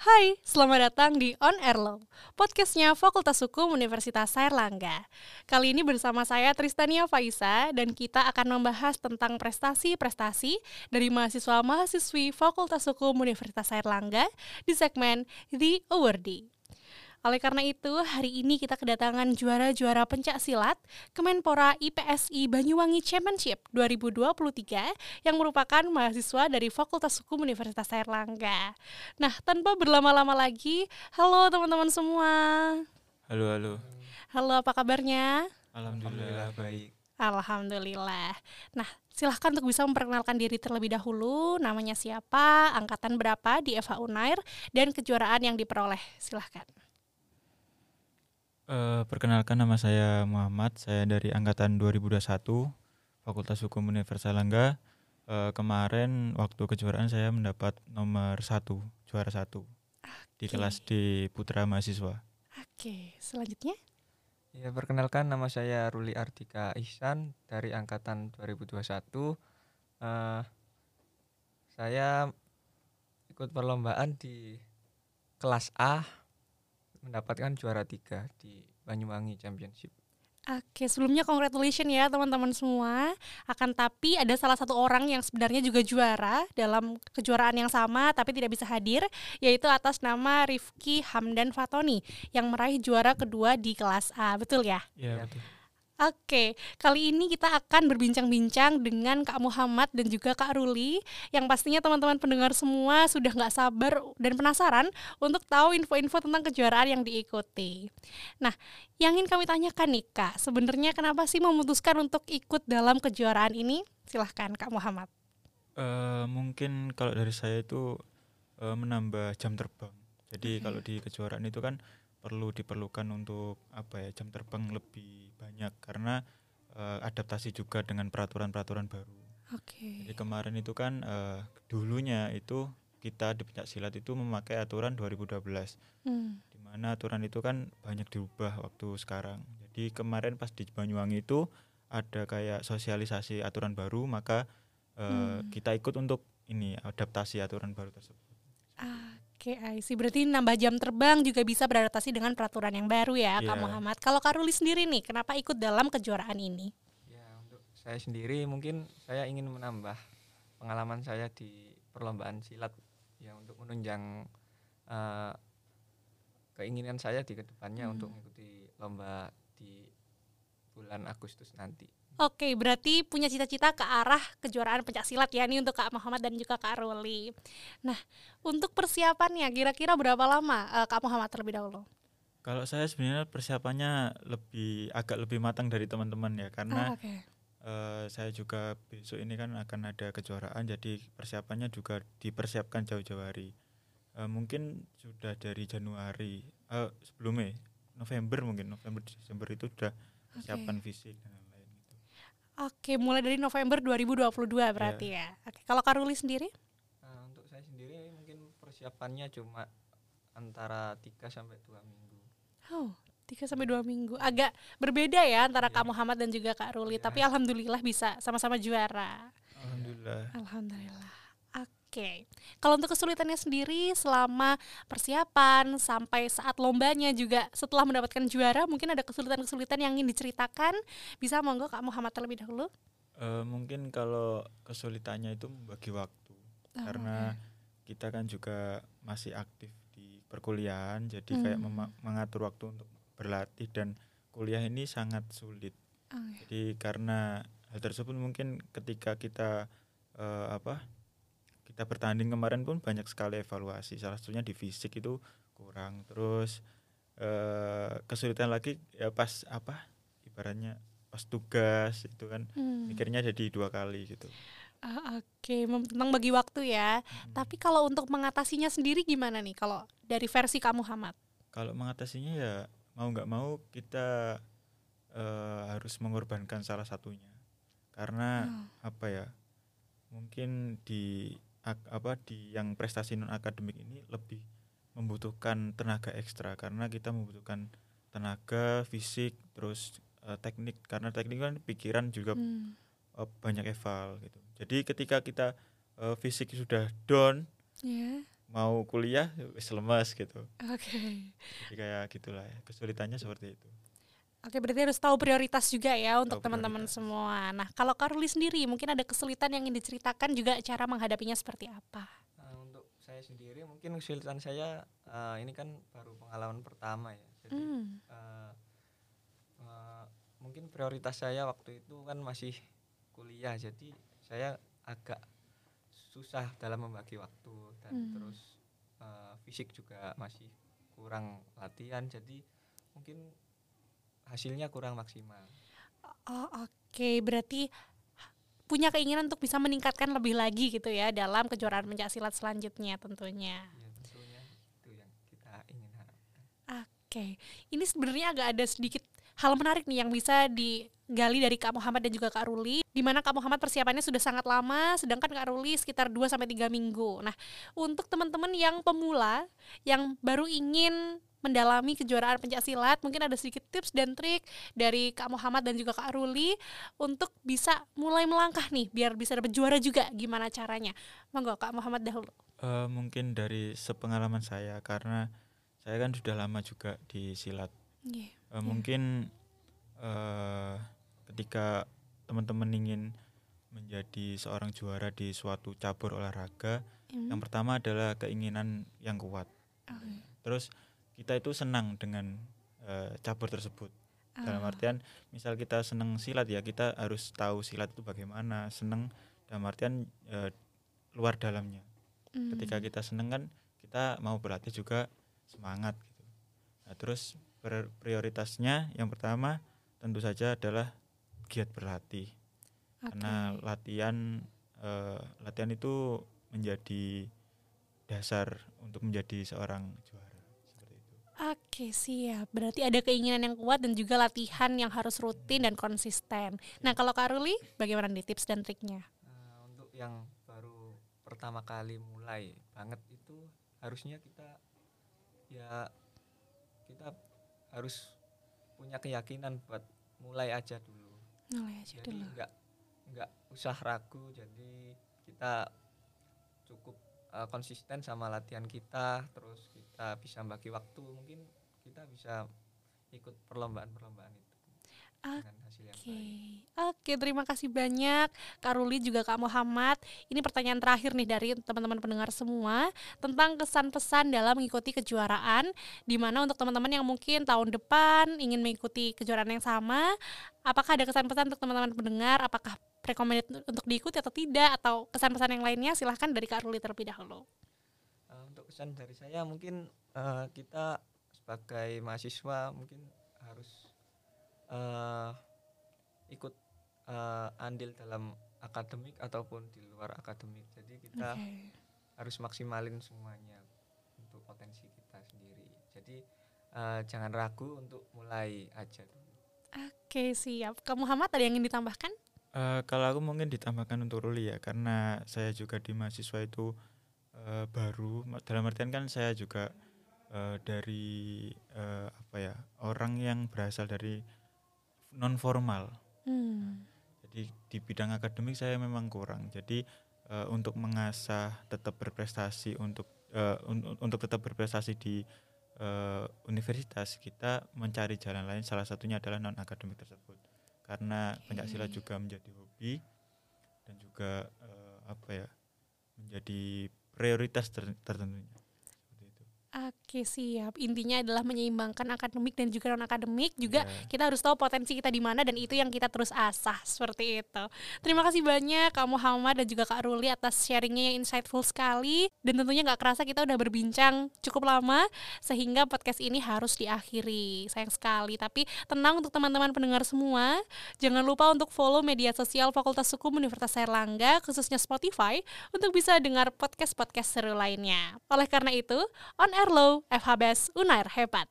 Hai, selamat datang di On Air Law, podcastnya Fakultas Hukum Universitas Airlangga. Kali ini bersama saya Tristania Faisa dan kita akan membahas tentang prestasi-prestasi dari mahasiswa-mahasiswi Fakultas Hukum Universitas Airlangga di segmen The Awardee. Oleh karena itu, hari ini kita kedatangan juara-juara pencak silat Kemenpora IPSI Banyuwangi Championship 2023 yang merupakan mahasiswa dari Fakultas Hukum Universitas Airlangga. Nah, tanpa berlama-lama lagi, halo teman-teman semua. Halo, halo. Halo, apa kabarnya? Alhamdulillah baik. Alhamdulillah. Nah, silahkan untuk bisa memperkenalkan diri terlebih dahulu, namanya siapa, angkatan berapa di FH Unair, dan kejuaraan yang diperoleh. Silahkan. Uh, perkenalkan nama saya Muhammad, saya dari angkatan 2021 Fakultas Hukum Universitas Langga. Uh, kemarin waktu kejuaraan saya mendapat nomor satu, juara satu okay. di kelas di Putra Mahasiswa. Oke, okay. selanjutnya? Ya, perkenalkan nama saya Ruli Artika Ihsan dari angkatan 2021. Uh, eh, saya ikut perlombaan di kelas A mendapatkan juara tiga di Banyuwangi Championship. Oke, sebelumnya congratulations ya teman-teman semua. Akan tapi ada salah satu orang yang sebenarnya juga juara dalam kejuaraan yang sama tapi tidak bisa hadir, yaitu atas nama Rifki Hamdan Fatoni yang meraih juara kedua di kelas A. Betul ya? Iya, betul. Oke, kali ini kita akan berbincang-bincang dengan Kak Muhammad dan juga Kak Ruli yang pastinya teman-teman pendengar semua sudah nggak sabar dan penasaran untuk tahu info-info tentang kejuaraan yang diikuti. Nah, yang ingin kami tanyakan nih Kak, sebenarnya kenapa sih memutuskan untuk ikut dalam kejuaraan ini? Silahkan Kak Muhammad. Uh, mungkin kalau dari saya itu uh, menambah jam terbang. Jadi okay. kalau di kejuaraan itu kan perlu diperlukan untuk apa ya jam terbang lebih banyak karena uh, adaptasi juga dengan peraturan-peraturan baru. Oke. Okay. Jadi kemarin itu kan uh, dulunya itu kita di pencak silat itu memakai aturan 2012. Hmm. Di mana aturan itu kan banyak diubah waktu sekarang. Jadi kemarin pas di Banyuwangi itu ada kayak sosialisasi aturan baru maka uh, hmm. kita ikut untuk ini adaptasi aturan baru tersebut. Oke, okay, see. Berarti nambah jam terbang juga bisa beradaptasi dengan peraturan yang baru ya, yeah. Kak iya. Muhammad. Kalau Kak Ruli sendiri nih, kenapa ikut dalam kejuaraan ini? Ya, untuk saya sendiri mungkin saya ingin menambah pengalaman saya di perlombaan silat ya untuk menunjang uh, keinginan saya di ke depannya hmm. untuk mengikuti lomba di bulan Agustus nanti. Oke, berarti punya cita-cita ke arah kejuaraan pencak silat ya ini untuk Kak Muhammad dan juga Kak Ruli. Nah, untuk persiapannya kira-kira berapa lama uh, Kak Muhammad terlebih dahulu? Kalau saya sebenarnya persiapannya lebih agak lebih matang dari teman-teman ya karena oh, okay. uh, saya juga besok ini kan akan ada kejuaraan jadi persiapannya juga dipersiapkan jauh-jauh hari. Uh, mungkin sudah dari Januari uh, sebelumnya November mungkin November Desember itu sudah persiapan okay. fisik. Oke, mulai dari November 2022 berarti yeah. ya. Oke, kalau Karuli sendiri? Nah, untuk saya sendiri mungkin persiapannya cuma antara 3 sampai 2 minggu. Oh, 3 sampai 2 minggu. Agak berbeda ya antara yeah. Kak Muhammad dan juga Kak Ruli, yeah. tapi alhamdulillah bisa sama-sama juara. Alhamdulillah. Alhamdulillah. Oke, kalau untuk kesulitannya sendiri selama persiapan sampai saat lombanya juga setelah mendapatkan juara, mungkin ada kesulitan-kesulitan yang ingin diceritakan. Bisa monggo Kak Muhammad terlebih dahulu. Uh, mungkin kalau kesulitannya itu membagi waktu, oh, karena okay. kita kan juga masih aktif di perkuliahan, jadi hmm. kayak mengatur waktu untuk berlatih dan kuliah ini sangat sulit. Oh, okay. Jadi karena hal tersebut mungkin ketika kita uh, apa kita bertanding kemarin pun banyak sekali evaluasi salah satunya di fisik itu kurang terus eh, kesulitan lagi ya pas apa ibaratnya pas tugas itu kan hmm. mikirnya jadi dua kali gitu uh, oke okay. tentang bagi waktu ya hmm. tapi kalau untuk mengatasinya sendiri gimana nih kalau dari versi kamu Muhammad kalau mengatasinya ya mau nggak mau kita uh, harus mengorbankan salah satunya karena oh. apa ya mungkin di apa di yang prestasi non akademik ini lebih membutuhkan tenaga ekstra karena kita membutuhkan tenaga fisik terus uh, teknik karena teknik kan pikiran juga hmm. uh, banyak eval gitu jadi ketika kita uh, fisik sudah down yeah. mau kuliah wis lemas gitu Oke. jadi kayak gitulah ya kesulitannya seperti itu Oke, berarti harus tahu prioritas juga ya untuk teman-teman semua. Nah, kalau Karuli sendiri mungkin ada kesulitan yang ingin diceritakan juga cara menghadapinya seperti apa? Nah, untuk saya sendiri mungkin kesulitan saya eh, ini kan baru pengalaman pertama ya. Jadi Hmm. eh, eh, mungkin prioritas saya waktu itu kan masih kuliah jadi saya agak susah dalam membagi waktu dan Hmm. terus eh, fisik juga masih kurang latihan jadi mungkin hasilnya kurang maksimal. Oh, oke. Berarti punya keinginan untuk bisa meningkatkan lebih lagi gitu ya dalam kejuaraan pencaksilat selanjutnya tentunya. Ya tentunya itu yang kita ingin harapkan. Oke, ini sebenarnya agak ada sedikit hal menarik nih yang bisa digali dari Kak Muhammad dan juga Kak Ruli di mana Kak Muhammad persiapannya sudah sangat lama sedangkan Kak Ruli sekitar 2 sampai 3 minggu. Nah, untuk teman-teman yang pemula yang baru ingin mendalami kejuaraan pencaksilat, mungkin ada sedikit tips dan trik dari Kak Muhammad dan juga Kak Ruli untuk bisa mulai melangkah nih biar bisa dapat juara juga. Gimana caranya? Monggo Kak Muhammad dahulu. Eh, mungkin dari sepengalaman saya karena saya kan sudah lama juga di silat Iya. Eh, mungkin eh, ketika teman-teman ingin menjadi seorang juara di suatu cabur olahraga Hmm. yang pertama adalah keinginan yang kuat Oke. terus kita itu senang dengan eh, cabur tersebut dalam Ah. artian misal kita senang silat ya kita harus tahu silat itu bagaimana senang dalam artian eh, luar dalamnya ketika Hmm. kita senang kan kita mau berlatih juga semangat gitu nah terus prioritasnya yang pertama tentu saja adalah giat berlatih karena Oke. latihan eh, latihan itu menjadi dasar untuk menjadi seorang juara Oke siap, berarti ada keinginan yang kuat dan juga latihan yang harus rutin dan konsisten. Nah kalau Kak Ruli, bagaimana nih tips dan triknya? Nah, untuk yang baru pertama kali mulai banget itu harusnya kita ya kita harus punya keyakinan buat mulai aja dulu. Mulai aja Jadi dulu. enggak enggak usah ragu jadi kita cukup uh, konsisten sama latihan kita terus kita bisa bagi waktu mungkin kita bisa ikut perlombaan-perlombaan itu Oke, baik. oke terima kasih banyak Kak Ruli juga Kak Muhammad. Ini pertanyaan terakhir nih dari teman-teman pendengar semua tentang kesan pesan dalam mengikuti kejuaraan. Di mana untuk teman-teman yang mungkin tahun depan ingin mengikuti kejuaraan yang sama, apakah ada kesan pesan untuk teman-teman pendengar? Apakah recommended untuk diikuti atau tidak? Atau kesan pesan yang lainnya? Silahkan dari Kak Ruli terlebih dahulu. Uh, untuk kesan dari saya mungkin uh, kita sebagai mahasiswa mungkin harus uh, ikut uh, andil dalam akademik ataupun di luar akademik. Jadi kita Oke. harus maksimalin semuanya untuk potensi kita sendiri. Jadi uh, jangan ragu untuk mulai aja dulu. Oke siap. Kak Muhammad ada yang ingin ditambahkan? Eh, kalau aku mungkin ditambahkan untuk Ruli ya karena saya juga di mahasiswa itu eh, baru dalam artian kan saya juga eh, dari eh, apa ya orang yang berasal dari non formal Hmm. jadi di bidang akademik saya memang kurang. Jadi eh, untuk mengasah tetap berprestasi untuk eh, un- untuk tetap berprestasi di eh, universitas kita mencari jalan lain. Salah satunya adalah non akademik tersebut. Karena Oke. pencaksilat juga menjadi hobi dan juga eh, apa ya menjadi prioritas ter- tertentunya Oke siap. Intinya adalah menyeimbangkan akademik dan juga non akademik. Juga Ya. kita harus tahu potensi kita di mana dan itu yang kita terus asah seperti itu. Terima kasih banyak Kak Muhammad dan juga Kak Ruli atas sharingnya yang insightful sekali. Dan tentunya nggak kerasa kita udah berbincang cukup lama sehingga podcast ini harus diakhiri. Sayang sekali. Tapi tenang untuk teman-teman pendengar semua. Jangan lupa untuk follow media sosial Fakultas Hukum Universitas Airlangga khususnya Spotify untuk bisa dengar podcast-podcast seru lainnya. Oleh karena itu, On Air Low, FHBS Unair Hebat.